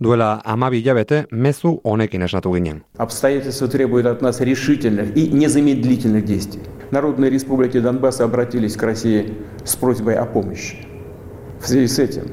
Duela amabi hilabete mezu honekin esnatu ginen. Обстоятельства требуют от нас решительных и незамедлительных действий. Народные республики Донбасса обратились к России с просьбой о помощи. В связи с этим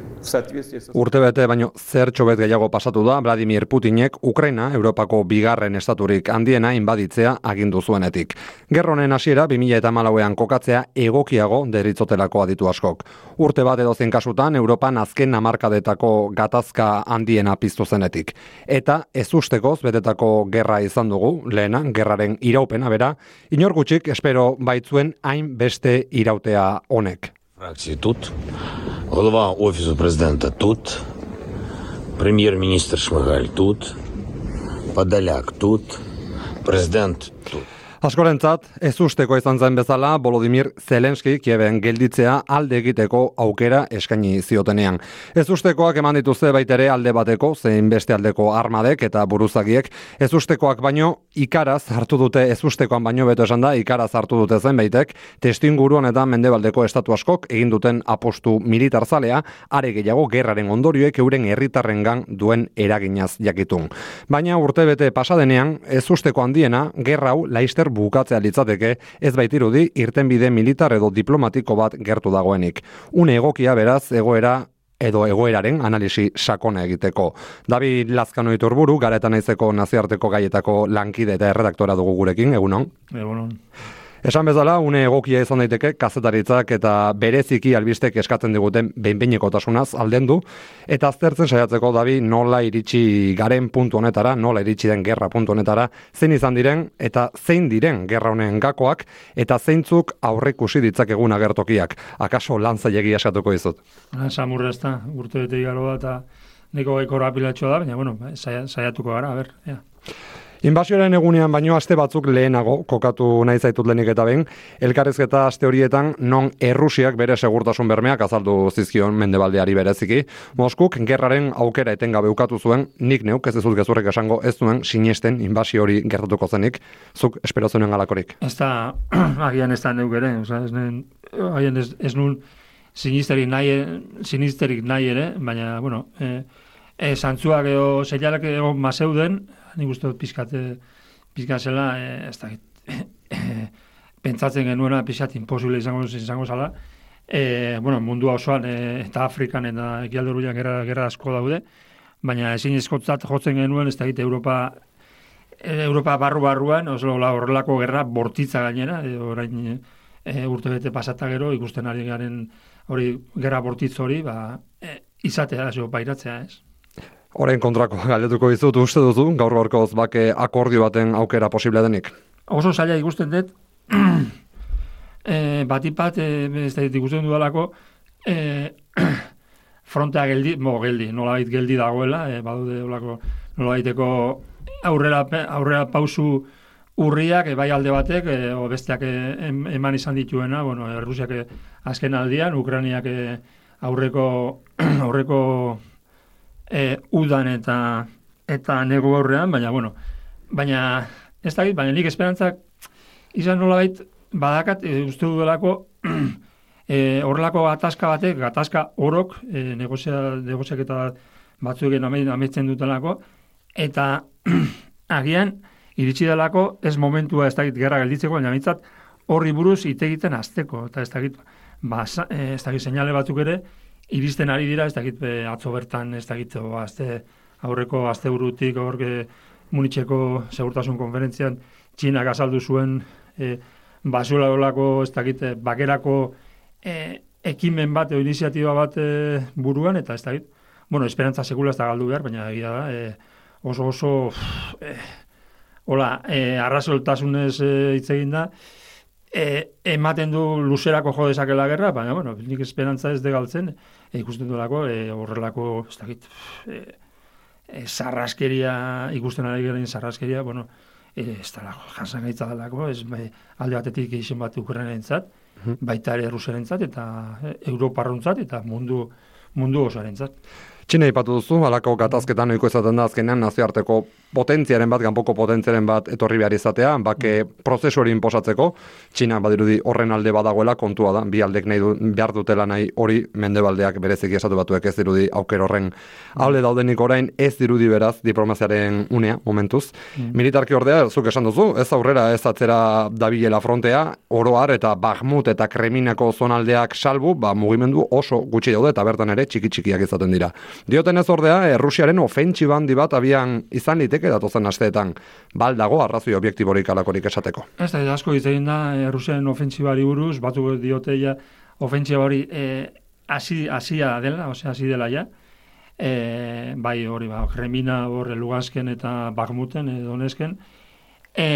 Urte bete baino zer txobet gehiago pasatu da Vladimir Putinek Ukraina Europako bigarren estaturik handiena inbaditzea agindu zuenetik. Gerronen hasiera 2000 eta malauean kokatzea egokiago deritzotelako aditu askok. Urte bat edo zen kasutan Europan azken namarkadetako gatazka handiena piztu zenetik. Eta ez ustekoz betetako gerra izan dugu, lehena, gerraren iraupena bera, inor gutxik espero baitzuen hain beste irautea honek. Фракції тут, голова офісу президента тут, прем'єр-міністр Шмигаль тут, Подоляк тут, президент тут. Askorentzat, ez usteko izan zen bezala, Volodymyr Zelenski kieben gelditzea alde egiteko aukera eskaini ziotenean. Ez ustekoak eman dituzte baitere alde bateko, zein beste aldeko armadek eta buruzagiek, ez ustekoak baino ikaraz hartu dute ez ustekoan baino beto esan da, ikaraz hartu dute zen baitek, testinguruan eta mendebaldeko estatu askok egin duten apostu militarzalea, are gehiago gerraren ondorioek euren herritarrengan duen eraginaz jakitun. Baina urtebete pasadenean, ez usteko handiena, gerra hau laister bukatzea litzateke, ez baitirudi irtenbide militar edo diplomatiko bat gertu dagoenik. Une egokia beraz egoera edo egoeraren analisi sakona egiteko. David Lazkano iturburu, garetan naizeko naziarteko gaietako lankide eta erredaktora dugu gurekin, egunon? Egunon. Esan bezala, une egokia izan daiteke kazetaritzak eta bereziki albistek eskatzen diguten behinbeineko tasunaz aldendu, eta aztertzen saiatzeko dabi nola iritsi garen puntu honetara, nola iritsi den gerra puntu honetara, zein izan diren eta zein diren gerra honen gakoak, eta zeintzuk aurrekusi ditzakegun agertokiak. Akaso lan zailegi eskatuko izut? Samurra ez da, urte bete igaro da, eta neko gaiko da, baina, bueno, saiatuko gara, a ber, ja. Inbasioaren egunean baino aste batzuk lehenago kokatu nahi zaitut lenik eta ben, elkarrezketa aste horietan non Errusiak bere segurtasun bermeak azaldu zizkion mendebaldeari bereziki. Moskuk gerraren aukera etengabe ukatu zuen, nik neuk ez ezut gezurrek esango ez zuen sinesten inbasio hori gertatuko zenik, zuk espero zuen galakorik. Ez da, agian ez da neuk ere, oza, ez, nen, agian ez, ez nun sinisterik nahi, sinisterik nahi ere, baina, bueno, e, e, zantzuak edo zeialak edo mazeuden, nik uste dut pizkate pizkazela e, ez da pentsatzen genuena pizkat imposible izango izango zala e, bueno, mundua osoan e, eta Afrikan eta ekialde uruian gerra, gerra asko daude baina ezin eskotzat jotzen genuen ez da Europa Europa barru barruan oso horrelako gerra bortitza gainera e, orain e, urte bete pasata gero ikusten ari garen hori gerra bortitz hori ba, e, izatea, zo, bairatzea ez Horein kontrako galdetuko dizut uste duzu, gaur gaurkoz bake akordio baten aukera posible denik? Oso zaila ikusten dut, e, batipat, e, ez da ikusten dudalako, e, frontea geldi, bo, geldi, nola geldi dagoela, e, badude olako, nola aurrera, aurrera pausu urriak, e, bai alde batek, e, o besteak e, eman izan dituena, bueno, Errusiak azken aldian, Ukraniak aurreko, aurreko e, udan eta eta nego aurrean, baina bueno, baina ez da baina nik esperantzak izan nola bait, badakat, e, uste duelako e, horrelako gatazka batek, gatazka orok, e, negozia, negoziak eta batzuk ametzen dutelako, eta agian, iritsi delako, ez momentua ez dakit gerra gelditzeko, baina mitzat, horri buruz ite egiten azteko, eta ez dakit, ba, e, ez dakit seinale batzuk ere, iristen ari dira, ez dakit be, atzo bertan, ez dakit azte, aurreko azte burutik, aurke munitzeko segurtasun konferentzian, txinak azaldu zuen e, basura dolako, ez dakit, bakerako e, ekimen bat, o iniziatiba bat e, buruan, eta ez dakit, bueno, esperantza sekula ez da galdu behar, baina egia da, e, oso oso, e, hola, e, arrazoltasunez e, hitz da, e, ematen du luzerako jo dezakela gerra, baina, bueno, nik esperantza ez degaltzen, e, ikusten duelako, e, horrelako, ez dakit, e, e, zarraskeria, ikusten ari garen zarraskeria, bueno, e, ez da jasan gaitza dalako, ez be, alde batetik eixen bat ukurren entzat, baita ere entzat, eta e, Europarruntzat, eta mundu, mundu osoaren Txina ipatu duzu, alako gatazketan oiko izaten da azkenean nazioarteko potentziaren bat, ganpoko potentziaren bat etorri behar izatea, bake prozesu hori inposatzeko, Txina badirudi horren alde badagoela kontua da, bi aldek nahi du, behar dutela nahi hori mendebaldeak berezik esatu batuek ez dirudi auker horren alde daudenik orain ez dirudi beraz diplomaziaren unea momentuz. Mm. Militarki ordea, zuk esan duzu, ez aurrera ez atzera dabilela frontea, oroar eta Bahmut eta Kreminako zonaldeak salbu, ba, mugimendu oso gutxi daude eta bertan ere txiki txikiak izaten dira. Dioten ez ordea, Errusiaren ofentsiba handi bat abian izan liteke datozen asteetan, baldago arrazoi objektiborik alakorik esateko. Ez da, asko egin da, Errusiaren ofentsibari buruz, batu diote ja, ofentsiba hori e, asi, asia dela, osea, hasi dela ja, e, bai hori, ba, Kremina horre lugazken eta Bagmuten, e, donesken, e,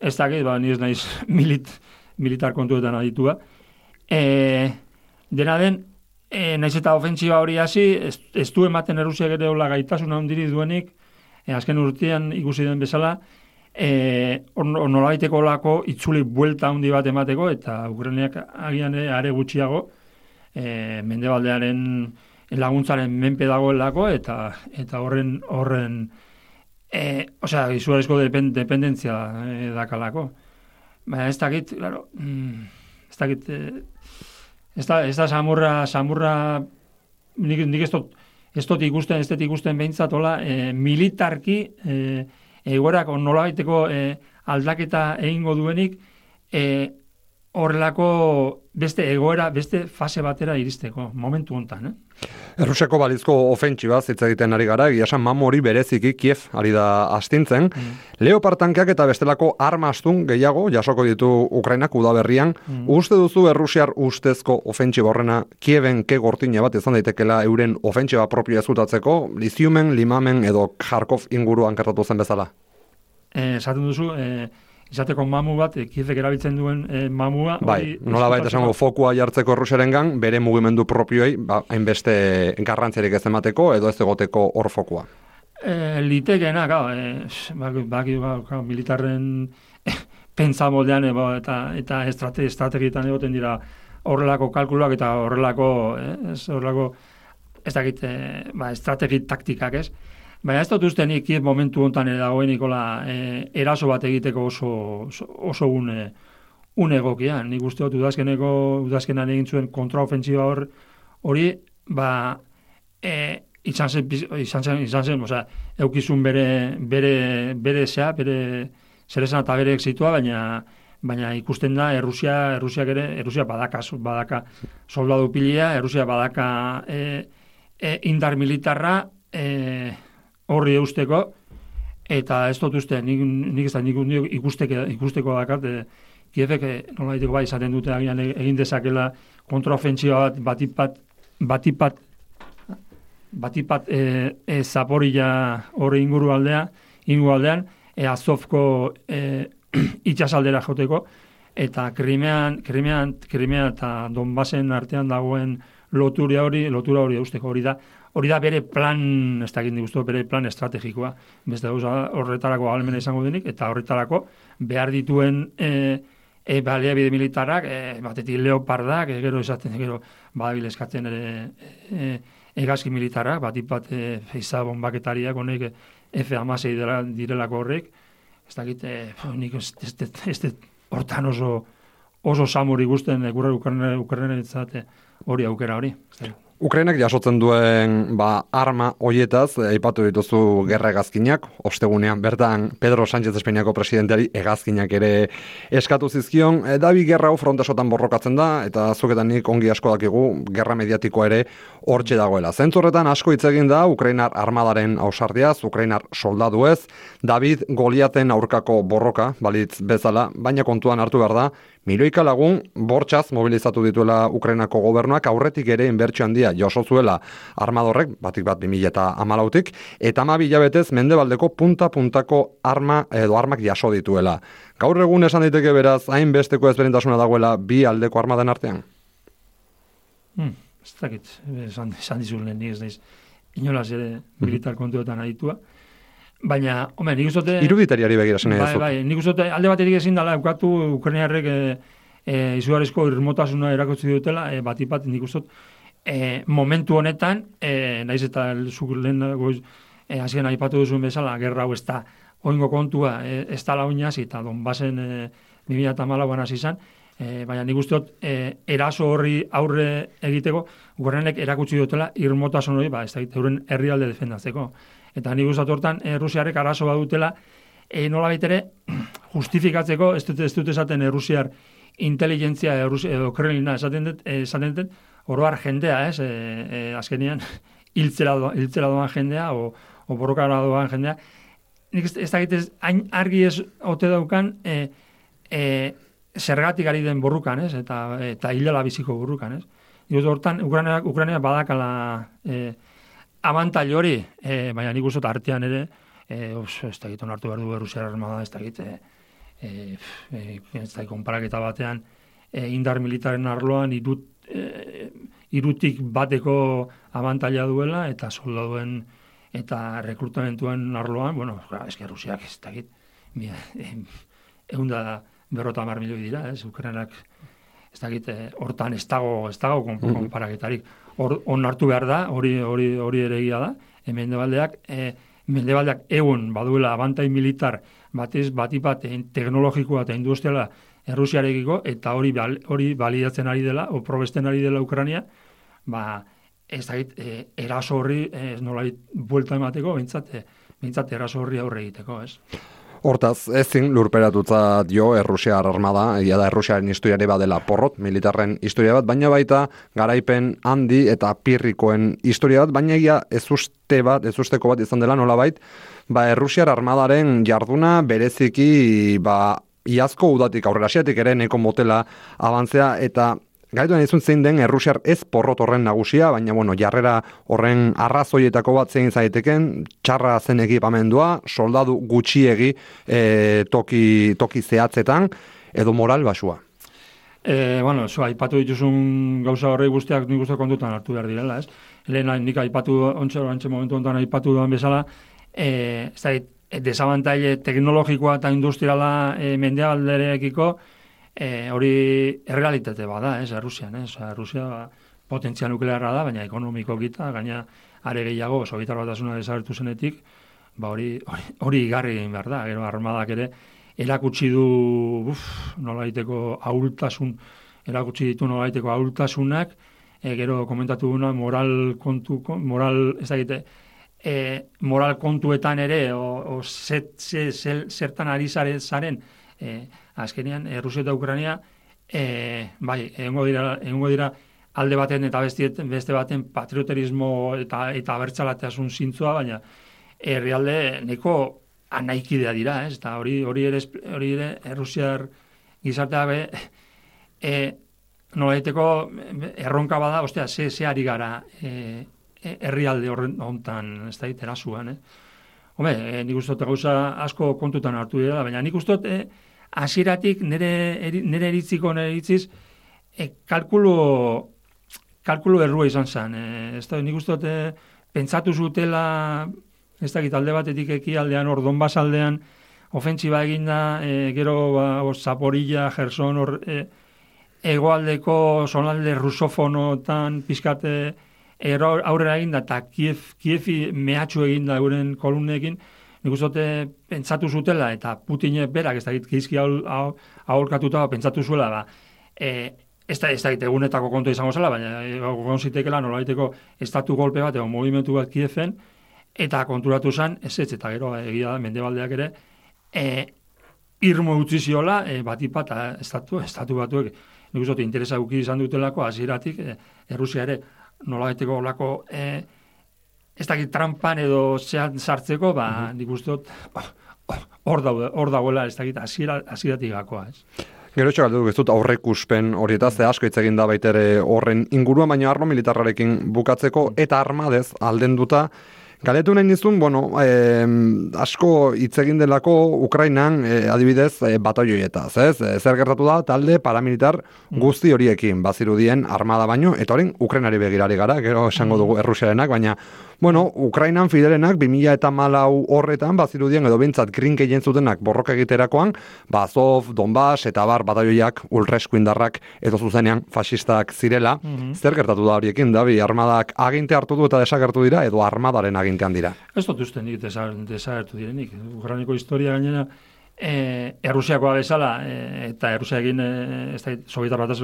ez dakit, ba, ez naiz milit, militar kontuetan aditua, e, dena den, E, naiz eta ofentsiba hori hasi, ez, ez du ematen erusia gero hola gaitasuna handiri duenik, e, azken urtean ikusi den bezala, e, on, nolabaiteko lako itzuli buelta handi bat emateko, eta Ukrainiak agian are gutxiago, e, mendebaldearen laguntzaren menpe dagoelako, eta eta horren horren e, osea, izugarrizko depen, dependentzia e, dakalako. Baina ez dakit, claro, mm, ez dakit, e, ez da, ez da samurra, samurra, nik, nik ez dut, ez dut ikusten, ez dut ikusten behintzat, hola, e, militarki, e, egoerak nola baiteko e, aldaketa egingo duenik, e, horrelako beste egoera, beste fase batera iristeko, momentu hontan, eh? Errusiako balizko ofentsiba hitz egiten ari gara, egia esan mamu hori bereziki Kiev ari da astintzen. Mm. Leopard eta bestelako armastun gehiago jasoko ditu Ukrainak udaberrian. Mm. Uste duzu Errusiar ustezko ofentsiba horrena Kieven ke gortina bat izan daitekela euren ofentsiba propio ezutatzeko, Liziumen, Limamen edo Kharkov inguruan gertatu zen bezala? Eh, esaten duzu, eh, izateko mamu bat, e, erabiltzen duen e, mamua. Bai, nola baita esango fokua jartzeko errusaren gan, bere mugimendu propioei, ba, hainbeste garrantzerik ez emateko, edo ez egoteko hor fokua. E, litekena, gau, e, baki, baki, militarren pentsa moldean, e, ba, eta, eta estrate, estrategietan egoten dira horrelako kalkuluak eta horrelako, e, ez, horrelako, ez dakit, e, ba, estrategi taktikak, ez? Baina ez dut uste nik momentu hontan ere dagoen ikola e, eraso bat egiteko oso, oso une, une egokia. Nik uste dut udazkeneko, udazkenan egin zuen kontraofentsiba hor, hori, ba, e, izan zen, izan zen, izan zen, oza, eukizun bere, bere, bere zea, bere zerezan eta bere exitua, baina, baina ikusten da Errusia, Errusia ere, Errusia badaka, badaka soldadu pilia, Errusia badaka e, e, indar militarra, e, horri eusteko, eta ez dut uste, nik, nik ez da, nik, ikusteke, ikusteko dakat, e, Kiefek, e, nola diteko bai, izaten dute agian e, egin dezakela kontraofentzioa bat, batipat, batipat, batipat e, e, zaporila horri inguru aldea, inguru aldean, e, azofko e, itxasaldera joteko, eta krimean, krimean, krimean eta donbasen artean dagoen lotura hori, lotura hori eusteko hori da, hori da bere plan, ez da gindik bere plan estrategikoa, beste gauza horretarako almena izango denik, eta horretarako behar dituen e, e, bide militarak, e, batetik leopardak, e, gero esaten, gero badabil eskatzen ere e, egazki militarak, bat ipat e, feiza bombaketariak, honek F-amasei direlako horrek, ez da gite, e, nik ez, ez, ez, ez, hortan oso oso samuri guzten e, gurra ukarren hori aukera hori. Ukrainak jasotzen duen ba, arma hoietaz, aipatu dituzu gerra egazkinak, ostegunean bertan Pedro Sánchez Espainiako presidenteari egazkinak ere eskatu zizkion, e, dabi gerra hau frontesotan borrokatzen da, eta zuketan nik ongi asko dakigu, gerra mediatikoa ere hortxe dagoela. Zentzorretan asko hitz egin da, Ukrainar armadaren ausardiaz, Ukrainar soldadu ez, David Goliaten aurkako borroka, balitz bezala, baina kontuan hartu behar da, Miloika lagun bortxaz mobilizatu dituela Ukrainako gobernuak aurretik ere inbertsio handia joso zuela armadorrek, batik bat 2000 eta amalautik, eta bilabetez mendebaldeko punta-puntako arma edo armak jaso dituela. Gaur egun esan diteke beraz, hain besteko ezberintasuna dagoela bi aldeko armaden artean? Hmm, ez dakit, esan, esan dizun lehen ez naiz, inolaz ere militar kontuetan aditua. Baina, hombre, nik uzote... Iruditariari begira zen bai, bai, nik uzote alde baterik ezin dala, eukatu Ukrainiarrek e, e, izugarrizko irmotasuna erakotzi dutela, e, bat ipat, nik uzot, e, momentu honetan, e, naiz eta zuk lehen goiz, e, hasien aipatu duzuen bezala, gerra hau ez da oingo kontua, e, ez da launaz, eta donbasen e, 2008an hasi izan, e, baina nik usteot, e, eraso horri aurre egiteko, gurrenek erakutsi dutela irmotasun hori, ba, ez da, euren herrialde defendatzeko. Eta nik usteot hortan, e, Rusiarrek arazo badutela, e, nola baitere, justifikatzeko, ez dut, ez dut esaten Rusiar inteligentzia edo kremlina esaten dut, esaten dut, oroar jendea, ez, e, e, azkenian, hiltzera, doan jendea, o, o borrokara doan jendea, nik ez, dakit ez, hain argi ez ote daukan, e, e, zergatik ari den borrukan, ez, eta, eta hilala biziko borrukan, ez. Nik hortan, Ukraina, Ukraina badakala e, abantail hori, e, baina nik uste artean ere, e, os, ez dakit onartu behar du Rusia armada, ez dakit, e, e, e, ez dakit, konparaketa batean, e, indar militaren arloan, irut, e, irutik bateko abantaila duela, eta soldaduen, eta rekrutamentuen arloan, bueno, eske Rusiak ez dakit, egun da berrota milioi dira, ez, Ukrainak ez dakit, eh, hortan ez dago, ez dago mhm. konparaketarik. Hor, on hartu behar da, hori hori hori ere da, hemen debaldeak, e, mendebaldeak egun baduela abantai militar batez batipat teknologikoa eta industriala Errusiarekiko eta hori hori balidatzen ari dela o probesten ari dela Ukraina, ba ez da e, eraso horri e, nolait buelta emateko, bintzat, e, bintzat eraso horri aurre egiteko, ez? Hortaz, ezin lurperatutza dio Errusiar armada, egia da Errusiaren historiare badela porrot, militarren historia bat, baina baita garaipen handi eta pirrikoen historia bat, baina egia ez uste bat, ez usteko bat izan dela nolabait, ba Errusiar armadaren jarduna bereziki ba iazko udatik aurrera. Ere neko motela abantzea eta Gaituen izun zein den Errusiar ez porrot horren nagusia, baina bueno, jarrera horren arrazoietako bat zein zaiteken, txarra zen ekipamendua, soldadu gutxiegi e, toki, toki zehatzetan, edo moral basua. E, bueno, zo, aipatu dituzun gauza horrei guztiak nik uste kontutan hartu behar direla, ez? Lehen nik aipatu, ontsa orantxe momentu ontan aipatu duan bezala, e, ez da, desabantaile teknologikoa eta industriala e, mendealderekiko, e, hori errealitate bada, ez, Rusian, ez, Rusia potentzia nuklearra da, baina ekonomiko gita, gaina are gehiago, sobitar bat asuna desagertu zenetik, ba hori, hori, hori igarri egin behar da, gero armadak ere, erakutsi du, uf, nola diteko aultasun, erakutsi ditu nola diteko aultasunak, e, gero komentatu duna moral kontu, moral, ez da e, moral kontuetan ere, o, o zet, zertan ari zaren, e, azkenean, e, Rusia eta Ukraina, e, bai, egongo dira, dira alde baten eta beste, beste baten patrioterismo eta eta abertzalatasun zintzua, baina herrialde neko anaikidea dira, ez? Eta hori hori ere hori ere Errusiar gizartea be e, nolaiteko erronka bada, ostea, ze, ze ari gara e, herrialde horren hontan, ez da, terasuan, eh? Home, e, nik uste gauza asko kontutan hartu dira, baina nik uste e, hasieratik nire, nire eritziko nire eritziz, e, kalkulu, kalkulu errua izan zen. E, ez da, nik uste e, pentsatu zutela, ez da, alde batetik eki aldean, ordon bazaldean, ofentsiba eginda, e, gero, ba, o, Zaporilla, Gerson, or, e, egoaldeko zonalde rusofonotan pizkate aurrera eginda, eta Kiev, Kievi mehatxu eginda euren kolumnekin, nik uste pentsatu zutela, eta Putine berak ez da gizki aholkatuta pentsatu zuela, ba, e, ez da, ez da egunetako kontu izango zela, baina egon zitekela nola estatu golpe bat, edo movimentu bat kiefen, eta konturatu zen, ez ez, eta gero, egia da, mendebaldeak ere, e, irmo utzi ziola, e, bat ipat, estatu, estatu batuek, nik uste interesa izan dutelako, hasieratik e, Errusia ere, nola olako, e, ez dakit trampan edo zean sartzeko, ba, mm -hmm. nik uste dut, hor hor dagoela, ez dakit, aziratik gakoa, ez. Gero txak aldut, dut aurrek uspen hori eta ze asko itzegin da baitere horren inguruan, baina arlo militarrarekin bukatzeko eta armadez alden duta, Galetu nahi nizun, bueno, e, asko hitz egin delako Ukrainan e, adibidez e, bataioietaz, ez? E, zer gertatu da talde paramilitar guzti horiekin, bazirudien armada baino, eta horien Ukrainari begirari gara, gero esango dugu errusiarenak, baina Bueno, Ukrainan fidelenak 2000 eta malau horretan, bazirudien edo bintzat grinke zutenak borroka egiterakoan, Bazov, Donbass eta bar bataioiak ultreskuindarrak edo zuzenean fasistak zirela. Mhm. Zer gertatu da horiekin, Dabi, armadak aginte hartu du eta desagertu dira, edo armadaren agintean dira? Ez dut uste nik desagertu direnik. Ukrainiko historia gainera, e, Errusiakoa bezala, e, eta Errusiakin, e, ez da, Sovietar bat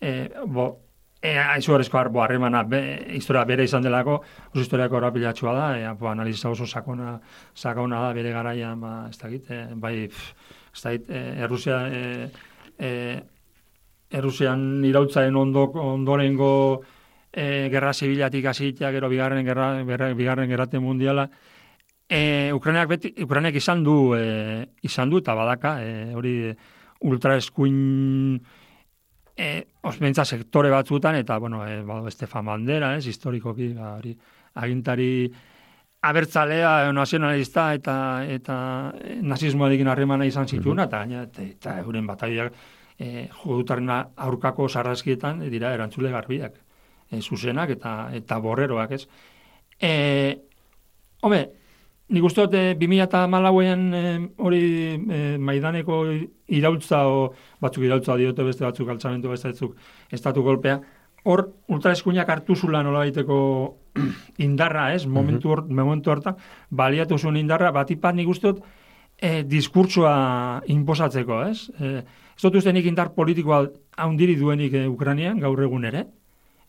e, bo, e, aizugarrizko arbo harremana be, historia bere izan delako, oso historiako horapilatxua da, e, bo, analiza oso sakona, sakona da bere garaian, ba, ez da e, bai, ez da git, e, Errusia, e, e, Errusian irautzaen ondo, ondorengo e, gerra zibilatik hasitia gero bigarren gerra, bigarren gerrate mundiala, e, Ukrainak beti, Ukrainak izan du, e, izan du, eta badaka, e, hori ultraeskuin, e, osmentza sektore batzutan, eta, bueno, e, bado, Estefan Bandera, ez, historikoki, ba, hori, agintari abertzalea, nazionalista, eta, eta nazismoa dikin harremana izan zituen, eta, eta, eta euren bataiak e, jodutaren aurkako sarrazkietan, dira, erantzule garbiak, e, zuzenak, eta, eta borreroak, ez. E, Home, Nik uste dut, e, 2008an e, hori e, maidaneko irautza, o, batzuk irautza diote beste batzuk altzamentu beste batzuk estatu golpea, hor ultraeskuinak hartu zula nola baiteko indarra, ez, mhm. momentu, or, momentu horta, baliatu zuen indarra, batipat nik uste dut, e, diskurtsoa inposatzeko, ez? E, ez dut uste nik indar politikoa haundiri duenik e, Ukrainian, gaur egun ere,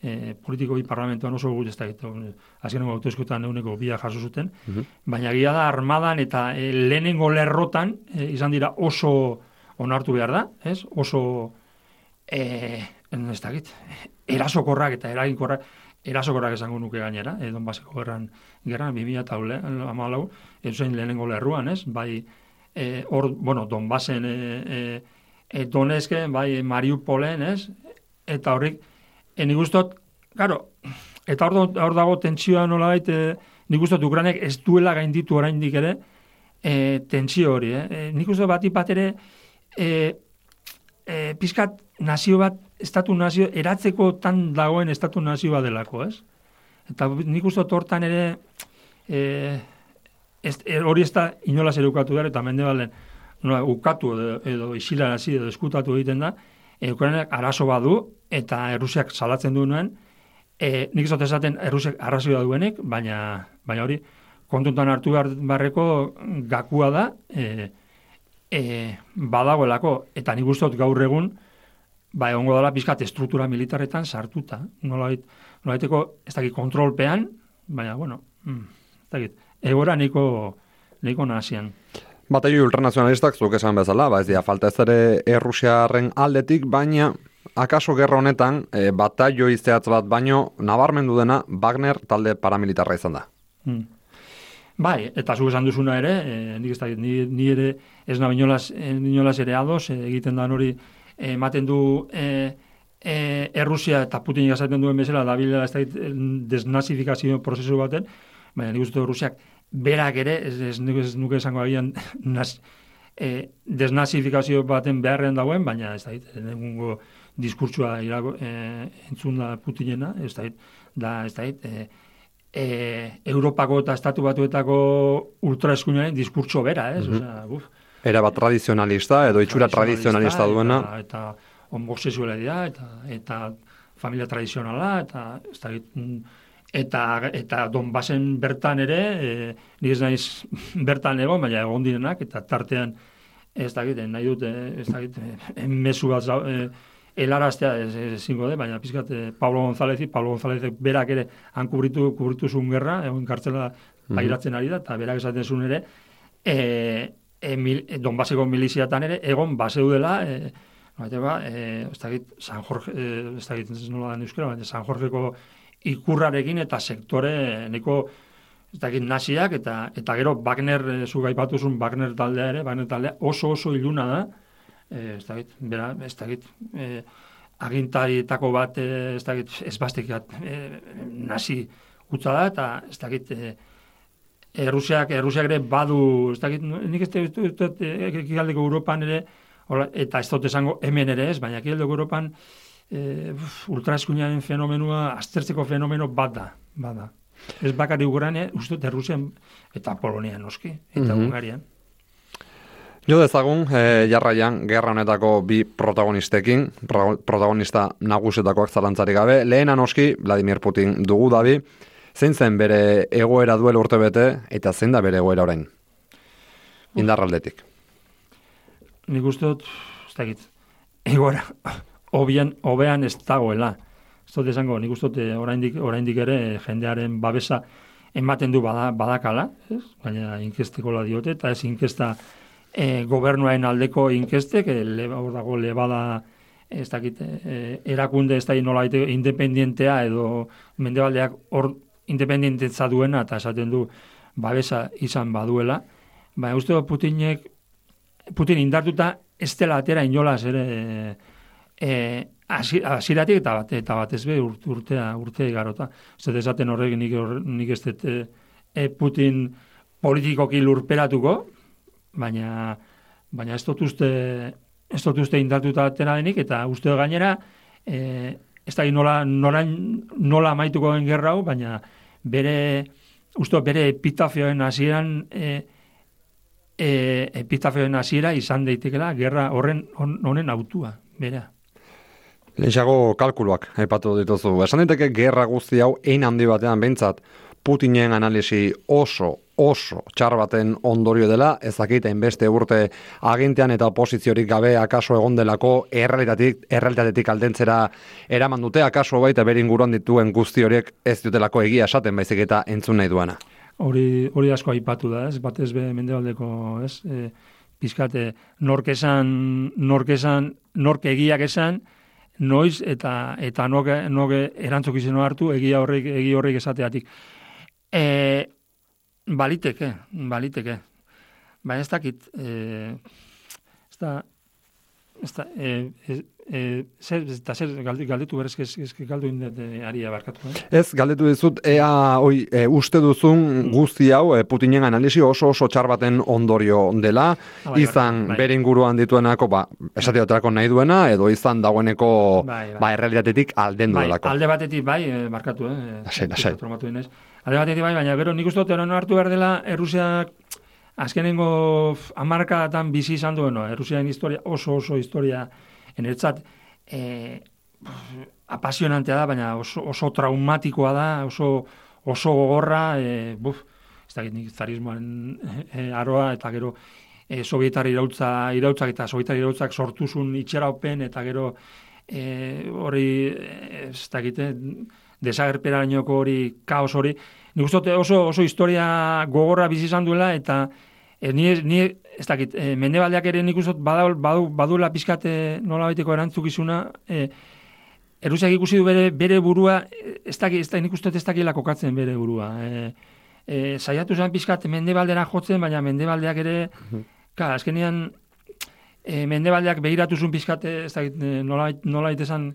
e, politiko bi parlamentuan oso gure ez da gitu, azken autoeskutan euneko bia jaso zuten, mhm. baina gira da armadan eta e, lehenengo lerrotan e, izan dira oso onartu behar da, ez? oso e, ez da git, erasokorrak eta eraginkorrak, erasokorrak esango nuke gainera, e, donbaseko gerran, gerran, bimila eta ule, amalau, ezuzen lehenengo lerruan, ez? Bai, e, or, bueno, donbasen, e, e, e, donezke, bai, Mariupolen, ez? Eta horrik, E, nik claro, eta hor, hor dago tentsioa nola baita, e, nik ustot Ukrainek ez duela gainditu oraindik ere, e, tentsio hori, eh? E, nik ustot bat ipat ere, e, e, pizkat nazio bat, estatu nazio, eratzeko tan dagoen estatu nazio bat delako, ez? Eta nik ustot hortan ere, e, ez, hori ez da inolaz erukatu da, eta mende balen, ukatu edo, edo isilarazi edo eskutatu egiten da, Ukrainak arazo badu, eta Errusiak salatzen duenuen, e, nik zote esaten Errusiak arrazioa duenik, baina, baina hori, kontuntan hartu behar barreko gakua da, e, e, badagoelako, eta nik ustot gaur egun, ba, egongo dela pizkat estruktura militarretan sartuta, nolait, nolaiteko, ez dakit, kontrolpean, baina, bueno, mm, ez dakit, egora niko, niko nazian. Bataio ultranazionalistak zuk esan bezala, ba ez dira, falta ez ere Errusiaren aldetik, baina akaso gerra honetan, e, bataio izteatz bat baino, nabarmendu dena, Wagner talde paramilitarra izan da. Hmm. Bai, eta zu esan duzuna ere, e, nik ez da, ni, ni ere ez nahi inolaz, ere ados, e, egiten da hori ematen du e, e, Errusia eta Putin igazaten duen bezala, da ez da desnazifikazio prozesu baten, baina nik uste Errusiak berak ere, ez, ez, ez nuke esango agian, naz, e, desnazifikazio baten beharren dagoen, baina ez da, egungo diskurtsua irago, e, entzun da Putinena, ez da, da ez da, e, e, Europako eta Estatu Batuetako ultraeskuinaren diskurtso bera, ez? Mm -hmm. Era bat tradizionalista, edo itxura tradizionalista duena. Eta, eta homoseksuala dira, eta, eta familia tradizionala, eta ez da, eta eta Donbasen bertan ere, e, ni ez naiz bertan egon, baina egon direnak eta tartean ez dakit, nahi dute, ez dakit, mezu bat e, elaraztea ezingo de, baina pizkat e, Pablo González, Pablo González berak ere han kubritu kubritu zuen gerra, egon kartzela pairatzen ari da eta berak esaten zuen ere, e, e, mil, e, Donbaseko miliziatan ere egon baseudela, e, Baina, ba, e, ez dakit, San Jorge, ez dakit, ez nola da euskera, baina San Jorgeko ikurrarekin eta sektore neko ez dakit naziak eta eta gero Wagner e, zu gaipatuzun Wagner taldea ere Wagner taldea oso oso iluna da. Eh, ez dakit bera ez dakit eh, agintarietako bat ez dakit ez bastik nazi utza da, eta ez dakit, e, Errusiak, Errusiak ere badu, ez dakit, nik ez dut, ekikaldeko Europan ere, hola, eta ez dut esango hemen ere ez, baina ekikaldeko Europan e, ultraeskuinaren fenomenua, aztertzeko fenomeno bat da, bat da. Ez bakari ugurane, uste Errusian eta Polonian noski, eta mm Ungarian. Jo dezagun, e, jarraian, gerra honetako bi protagonistekin, protagonista nagusetakoak zalantzari gabe, lehena noski, Vladimir Putin dugu dabi, zein zen bere egoera duel urte bete, eta zein da bere egoera orain? Indarraldetik. Nik uste dut, ez dakit, egoera, obian, obean ez dagoela. Ez dut esango, nik uste eh, oraindik, oraindik ere jendearen babesa ematen du bada, badakala, ez? baina inkesteko la diote, eta ez inkesta e, gobernuaren aldeko inkestek, e, leba, dago lebada, ez dakit, e, erakunde ez da nola independientea edo mendebaldeak hor independientetza duena eta esaten du babesa izan baduela, baina uste Putinek, Putin indartuta ez dela atera inolaz ere e, asiratik eta bat, eta bat ez be urtea, urtea garota. Ez dut esaten horrek nik, nik ez dut e, Putin politikoki lurperatuko, baina, baina ez dut uste, ez dut uste indartuta atera denik, eta uste gainera, e, ez da nola, nola, nola maituko den gerra hau, baina bere, uste bere epitafioen hasieran e, e, epitafioen hasiera izan daitekela gerra horren honen autua, bera. Leixago kalkuluak, epatu dituzu. Esan daiteke gerra guzti hau ein handi batean behintzat Putinen analisi oso, oso txar baten ondorio dela, ezakita inbeste urte agintean eta oposiziorik gabe akaso egon delako errealitatik, errealitatetik aldentzera eraman dute, akaso baita beringuruan dituen guzti horiek ez dutelako egia esaten baizik eta entzun nahi duena. Hori, hori asko aipatu da, ez? Batez be mendebaldeko, ez? E, pizkate, nork esan, nork esan, nork egiak esan, noiz eta eta noge, noge erantzukizeno hartu egia horrek egi horrek esateatik. E, baliteke, baliteke. Baina ez dakit, e, ez da, ez da, e, e, e, zer, eta zer galdetu berrez, ez, galdu indet ari abarkatu. Eh? Ez, galdetu dizut, ea oi, e, uste duzun guzti hau, e, Putinen analisi oso oso txar baten ondorio dela, ah, bai, izan bai. bere inguruan dituenako, ba, esateoterako nahi duena, edo izan dagoeneko bai, bai. ba, errealitatetik alden bai, duelako. Alde batetik, bai, markatu, eh? Asai, asai. Alde batetik bai, baina gero nik uste dut hartu behar dela Errusiak azkenengo amarkadatan bizi izan duen, no? Errusiaren historia oso oso historia enertzat e, apasionantea da, baina oso, oso traumatikoa da, oso, oso gogorra, e, buf, ez da nik zarismoan e, aroa, eta gero e, sovietari irautza, irautzak eta sovietari irautzak sortuzun itxera open, eta gero e, hori, ez da desagerperainoko hori, kaos hori, nik uste oso, oso historia gogorra bizi izan duela, eta e, ni, ni, ez dakit, e, mendebaldeak ere nik uste badu, badu, badula pizkate nola baiteko erantzukizuna, e, Erusiak ikusi du bere, bere burua, ez dakit, ez dakit, nik uste ez dakila kokatzen bere burua. E, e, saiatu zen pizkat mendebaldera jotzen, baina mendebaldeak ere, mm ka, azkenean, e, mendebaldeak behiratu zuen pizkat, ez dakit, nola, nola esan,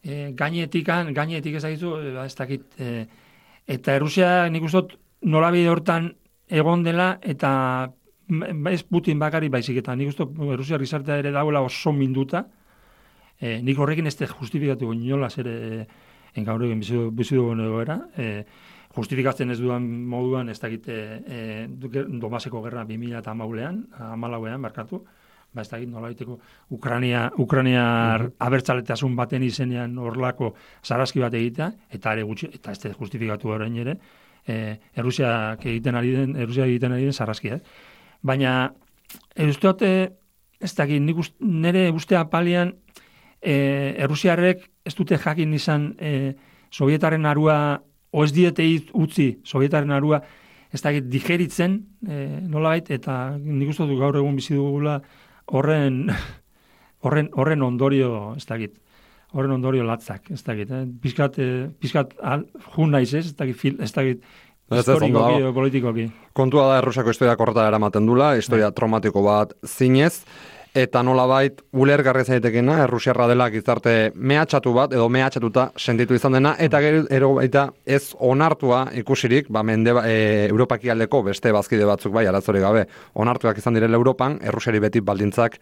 e, gainetikan, gainetik ez dakizu, ez dakit, e, eta Errusia nik uste nola hortan egon dela, eta ez Putin bakari baizik, eta nik uste Errusia rizartea ere dagoela oso minduta, e, nik horrekin ez justifikatu nola ere engaur egin bizi dugu egoera, e, justifikatzen ez duan moduan ez dakit e, e, domaseko gerra 2000 eta amaulean, amalauean, markatu, ba ez da nolaiteko Ukrania Ukrania mm -hmm. abertzaletasun baten izenean horlako sarazki bat egitea eta ere gutxi eta ez justifikatu orain ere e, Errusia egiten ari den Errusia egiten ari den sarraskia eh? Baina eustote ez da nik nere ustea palian e, Errusiarrek ez dute jakin izan e, Sovietaren arua o ez diete utzi Sovietaren arua ez da digeritzen e, nolait eta nik uste du gaur egun bizi dugula horren horren horren ondorio, ez dakit. Horren ondorio latzak, ez dakit, eh? Piskat, eh, piskat al, jun naiz, ez? Ez dakit, ez dakit, historikoki politikoki. Kontua da Errusiako historia korreta eramaten dula, historia bai. traumatiko bat zinez. eta nolabait ulergarri zaitekena Errusiarra dela gizarte mehatxatu bat edo mehatxatuta sentitu izan dena eta gero ero baita ez onartua ikusirik ba mende e, Europaki aldeko beste bazkide batzuk bai arazori gabe onartuak izan direla Europan Errusiari beti baldintzak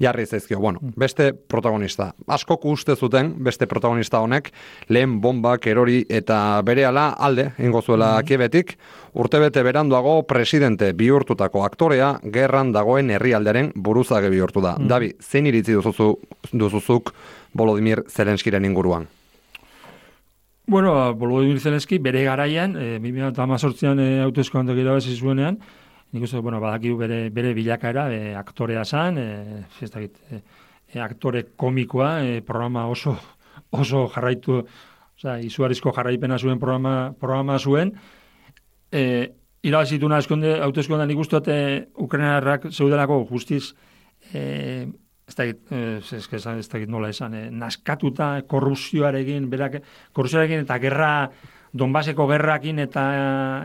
jarri zaizkio. Bueno, beste protagonista. Askok uste zuten beste protagonista honek lehen bombak erori eta berehala alde ingo zuela mm kiebetik urtebete beranduago presidente bihurtutako aktorea gerran dagoen herrialderen buruzage bihurtu da. Mm Dabi, zein iritzi duzuzu, duzuzuk Volodymyr Zelenskiren inguruan? Bueno, Volodymyr Zelenski bere garaian, e, 2018an e, hautezkoan zuenean, nik uste, bueno, badakigu bere, bere bilakaera, e, aktorea zan, e, ez dakit, e, e, aktore komikoa, e, programa oso, oso jarraitu, oza, izuarizko jarraipena zuen programa, programa zuen, e, irabazitu eskonde, autoeskonda nik uste, e, Ukrainarrak zeudelako justiz, e, ez dakit, ez, ez, ez dakit nola esan, e, naskatuta korrupzioarekin, berak, korrupzioarekin eta gerra, Donbaseko gerrakin eta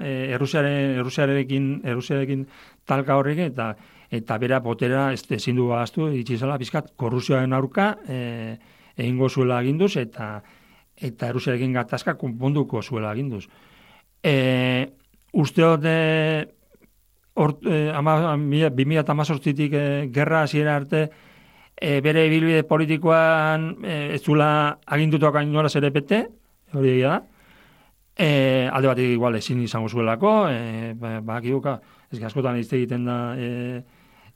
e, Errusiaren Errusiarekin Errusiarekin talka horrekin eta eta bera potera ez ezin du gaztu itzi zela bizkat korrupzioaren aurka e, egingo zuela aginduz eta eta Errusiarekin gatazka konponduko zuela aginduz. E, usteot e, or, e, ama, ama, tik e, gerra hasiera arte e, bere bilbide politikoan e, ez zula agindutuak ainora zerepete, hori da, E, alde bat igual ezin izango zuelako, e, ba, ba ez askotan izte egiten da, e,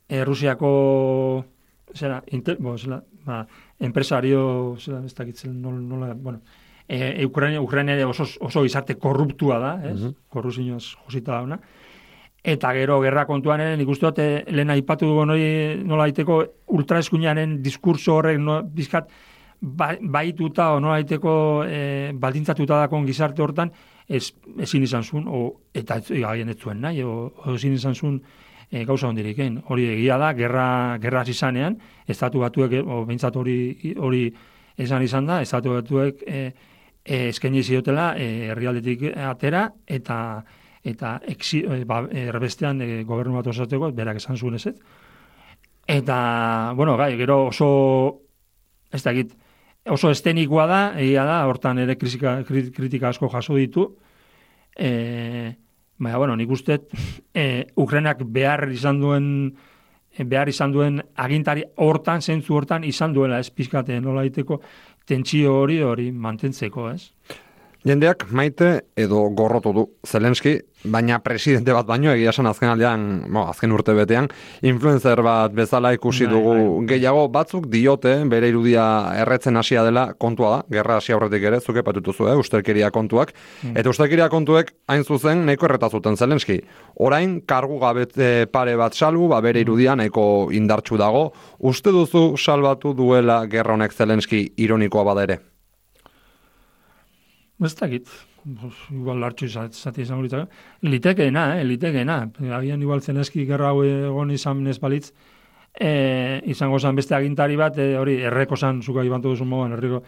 e, Rusiako, zera, inter, bo, zera, ba, empresario, zera, ez dakitzen, nola, nola, bueno, e, e, Ukraina, Ukraina oso, oso izarte korruptua da, ez? Mm -hmm. Korruzioz josita dauna. Eta gero, gerra kontuan nik uste dut, lehen aipatu dugu nola aiteko ultraeskuinaren diskurso horrek, no, bizkat, baituta o nolaiteko e, baldintzatuta dakon gizarte hortan ez, ezin izan zuen o, eta gaien ez zuen nahi o, ezin izan zuen e, gauza hondirik hori egia da, gerra, gerra izanean estatu batuek, o hori hori esan izan da estatu batuek e, e, eskaini ziotela e, herrialdetik atera eta eta exi, e, ba, erbestean e, gobernu bat osateko berak esan zuen ez eta bueno, gai, gero oso ez da oso estenikoa da, egia da, hortan ere kritika, kritika asko jaso ditu. E, baina, bueno, nik uste, e, Ukrainak behar izan duen behar izan duen agintari hortan, zentzu hortan, izan duela ez pizkate nola iteko tentsio hori hori mantentzeko, ez? Jendeak maite edo gorrotu du Zelenski, baina presidente bat baino egia esan azken aldean, bo, azken urte betean, influencer bat bezala ikusi bai, dugu bai. gehiago batzuk diote bere irudia erretzen hasia dela kontua da, gerra hasia horretik ere, zuke patutu eh, ustelkeria kontuak, mm. eta ustelkeria kontuek hain zuzen neko erreta zuten Zelenski. Orain, kargu gabete pare bat salbu, ba, bere irudia nahiko indartsu dago, uste duzu salbatu duela gerra honek Zelenski ironikoa bada ere? Ez dakit, igual lartxu izate izan gurita. Litekeena, eh, litekeena. Agian igual zeneski gerra hau egon izan ez balitz, e, izango zan beste agintari bat, e, hori erreko zan, zuka ibantu duzun mogan, erreko,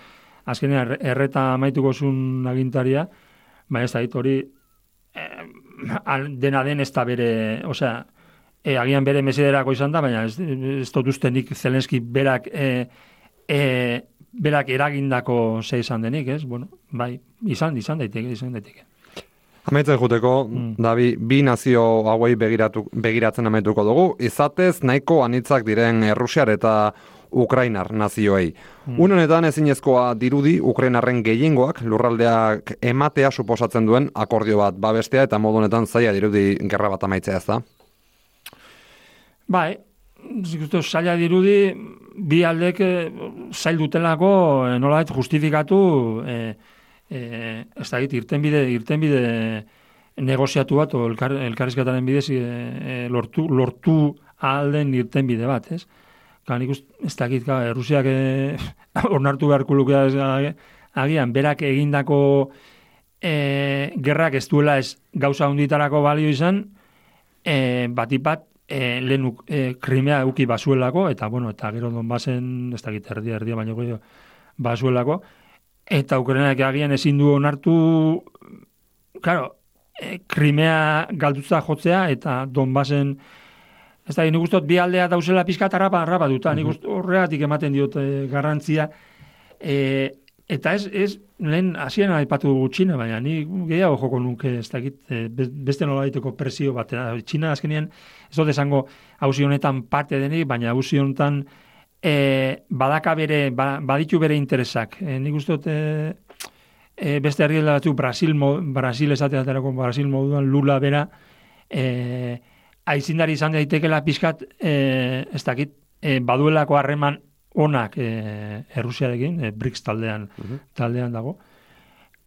azkenean erreta maituko zun agintaria, ba ez dakit, hori e, dena den ez da bere, osea, e, agian bere mesiderako izan da, baina ez, ez dut ustenik zelenski berak e, e, berak eragindako ze izan denik, ez? Bueno, bai, izan, izan daiteke, izan daiteke. Amaitzen juteko, mm. Dabi, bi nazio hauei begiratu, begiratzen amaituko dugu, izatez nahiko anitzak diren Errusiar eta Ukrainar nazioei. Mm. Unenetan ezinezkoa dirudi Ukrainarren gehiengoak lurraldeak ematea suposatzen duen akordio bat babestea eta modu honetan zaila dirudi gerra bat amaitzea ez da? Bai, zikustu, zaila dirudi, bi aldek eh, zail dutelako e, nolait justifikatu e, e, ez da irtenbide, irtenbide negoziatu bat, elkar, elkarrizketaren bidez e, lortu, lortu alden irtenbide bat, ez? Kan ikus, ez da egit, Rusiak ornartu beharko lukea agian, berak egindako e, gerrak ez duela ez gauza hunditarako balio izan, e, batipat e, lehenuk e, krimea uki basuelako, eta bueno, eta gero don bazen, ez da erdia, erdia, baino gero basuelako, eta Ukrainak agian ezin du onartu, claro, e, krimea galdutza jotzea, eta don bazen Ez da, nik ustot bi aldea dauzela pizkat arrapa, arrapa duta, nik uste horregatik ematen diot eh, garrantzia. E, eta ez, ez lehen hasieran aipatu dugu Txina, baina ni gehiago joko nuke ez dakit, eh, be- beste nolabaiteko presio bat. Eh, Txina azkenean, ez dut esango hauzi honetan parte denik, baina hauzi honetan e, badaka bere, ba, baditu bere interesak. E, nik uste dut, e, beste herri batzu Brasil, mo, Brasil esateaterako Brasil moduan lula bera, e, aizindari izan daitekela pixkat, e, ez dakit, e, baduelako harreman onak e, Errusiarekin, e, BRICS taldean, taldean dago.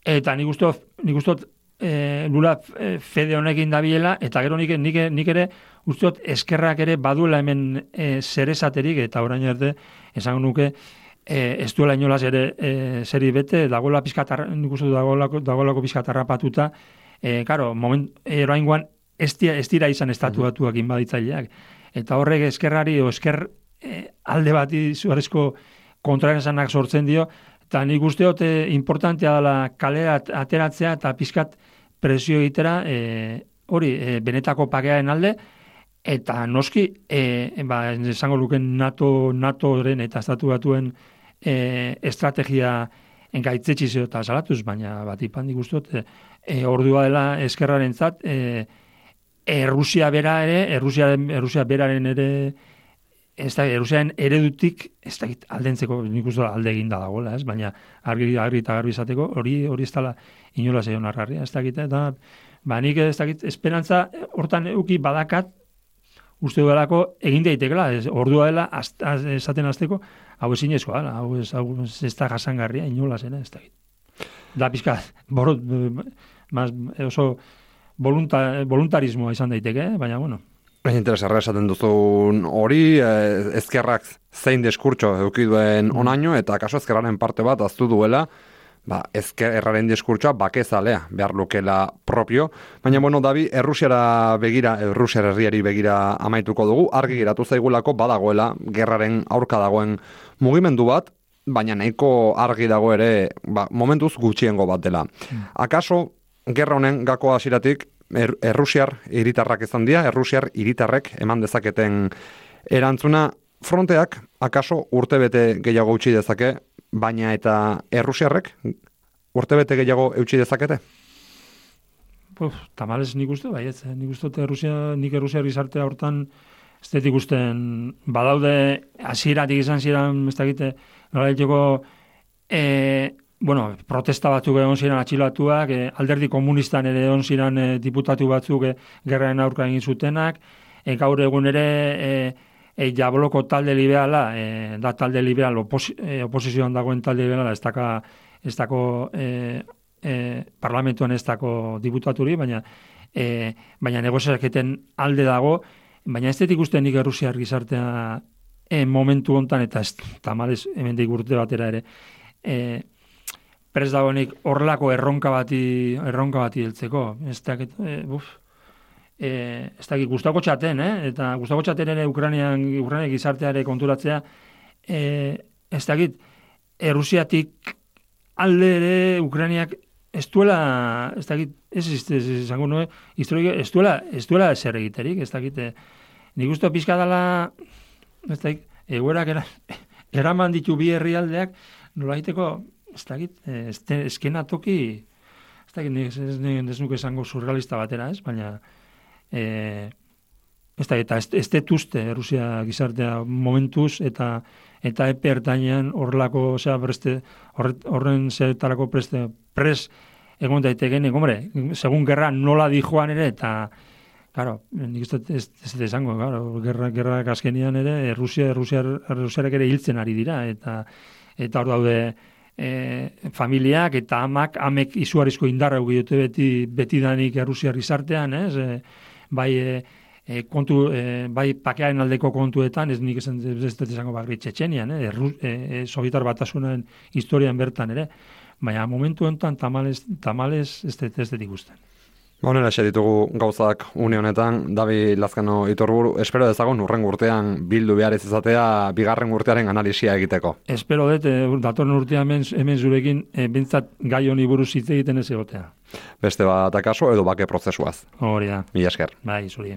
Eta nik uste, nik uste e, lula e, fede honekin dabilela, eta gero nik, nik, nik ere uste eskerrak ere baduela hemen e, zer esaterik, eta orain arte, esango nuke, e, ez duela inolaz ere e, zeri bete, dagoela pizkatarra, nik uste dagoelako, dagoelako pizkatarra patuta, e, karo, moment, eroaingoan ez, dira- ez dira izan estatuatuak inbaditzaileak. Eta horrek eskerrari, o esker e, alde bati zuarezko kontraesanak sortzen dio, eta nik uste dut e, importantea dela kalera at- ateratzea eta pizkat presio egitera e, hori e, benetako pakearen alde, eta noski, e, ba, esango luken NATO, NATOren eta estatu batuen e, estrategia engaitzetxizio eta salatuz, baina bat ipan nik uste dut, e, ordua dela eskerraren zat, e, Errusia bera ere, Errusia beraren ere, ez da, Errusiaren eredutik, ez da, aldentzeko, nik uste alde eginda dagoela, ez? Baina argi, argi eta garbi izateko, hori hori ez dela inola zeion argarria, ez dakit, eta ba, nik ez dakit, esperantza hortan euki badakat, uste duelako egin daitekela, ez, ordua dela az, az, esaten azteko, hau ezin ezkoa dela, hau ez, hau ez, da jasangarria, inola zena, ez dakit. Da pizka, borot, mas, oso volunta, voluntarismoa izan daiteke, eh? baina bueno, Interesarra esaten duzun hori, eh, ezkerrak zein diskurtso eduki duen onaino, eta kaso ezkerraren parte bat aztu duela, ba, ezkerraren diskurtsoa bakezalea behar lukela propio. Baina, bueno, Dabi, Errusiara begira, Errusiar herriari begira amaituko dugu, argi geratu zaigulako badagoela, gerraren aurka dagoen mugimendu bat, baina nahiko argi dago ere, ba, momentuz gutxiengo bat dela. Akaso, gerra honen gako hasiratik er, Errusiar hiritarrak izan dira, Errusiar hiritarrek eman dezaketen erantzuna fronteak akaso urtebete gehiago utzi dezake, baina eta Errusiarrek urtebete gehiago eutsi dezakete? Uf, tamales nik uste, bai, ez, eh, nik uste dut Errusia, nik Errusia gizartea hortan ez dut ikusten, badaude hasieratik izan ziren, ez dakite, nola diteko, e, bueno, protesta batzuk egon ziren atxilatuak, e, alderdi komunistan ere egon ziren e, diputatu batzuk e, gerraren aurka egin zutenak, e, gaur egun ere e, e, jabloko talde liberala, e, da talde liberal, oposi, e, oposizioan dagoen talde liberala, ez daka, ez dako e, e, parlamentuan ez dako diputaturi, baina e, baina negoziaketen alde dago, baina ez dut ikusten nik Errusiar gizartea e, momentu hontan eta ez tamales hemendik urte batera ere e, prez dagoenik horrelako erronka bati erronka bati heltzeko ez dakit e, buf, e, ez dakit gustako txaten, eh? eta gustako txaten ere Ukrainian, Ukrainian gizarteare konturatzea e, ez dakit Errusiatik alde ere Ukrainiak ez duela, ez dakit, ez ez, ez, ez, ez duela, ez duela zer egiterik, ez dakit, eh, nik uste pizka dela, ez dakit, egoerak era, eraman ditu bi herrialdeak, nola egiteko, ez dakit, eh, ez, te- eskena toki, ez dakit, nik ez, ez, nuke esango surrealista batera, ez, baina, eh, ez da, eta ez, ez dut uste Rusia gizartea momentuz eta eta epe ertainean horrelako, osea, preste, horre, horren zertarako preste, pres egon daiteken, hombre, segun gerra nola di joan ere, eta, claro, nik ez dut ez, esango, claro, gerra, gerra azkenian ere, Rusia, Rusia, Rusiarek ere hiltzen ari dira, eta, eta hor daude, e, familiak eta amak, amek izugarrizko indarra ugi dute beti, beti danik Errusiar gizartean, ez? E, bai, e, e, kontu, e, bai pakearen aldeko kontuetan, ez nik esan, ez dut esango bakri txetxenian, eh? Erru, e, e, Sovietar batasunen historian bertan ere, baina momentu honetan tamales, tamales ez dut ikusten. Honela xe ditugu gauzak une honetan, Dabi Lazkano itorburu, espero dezagun urren urtean bildu behar ez izatea bigarren urtearen analisia egiteko. Espero dut, e, datorren urtean hemen, hemen zurekin, e, bintzat gai honi buruz hitz egiten ez egotea. Beste bat akaso edo bake prozesuaz. Hori da, Mila esker. bai, zuri.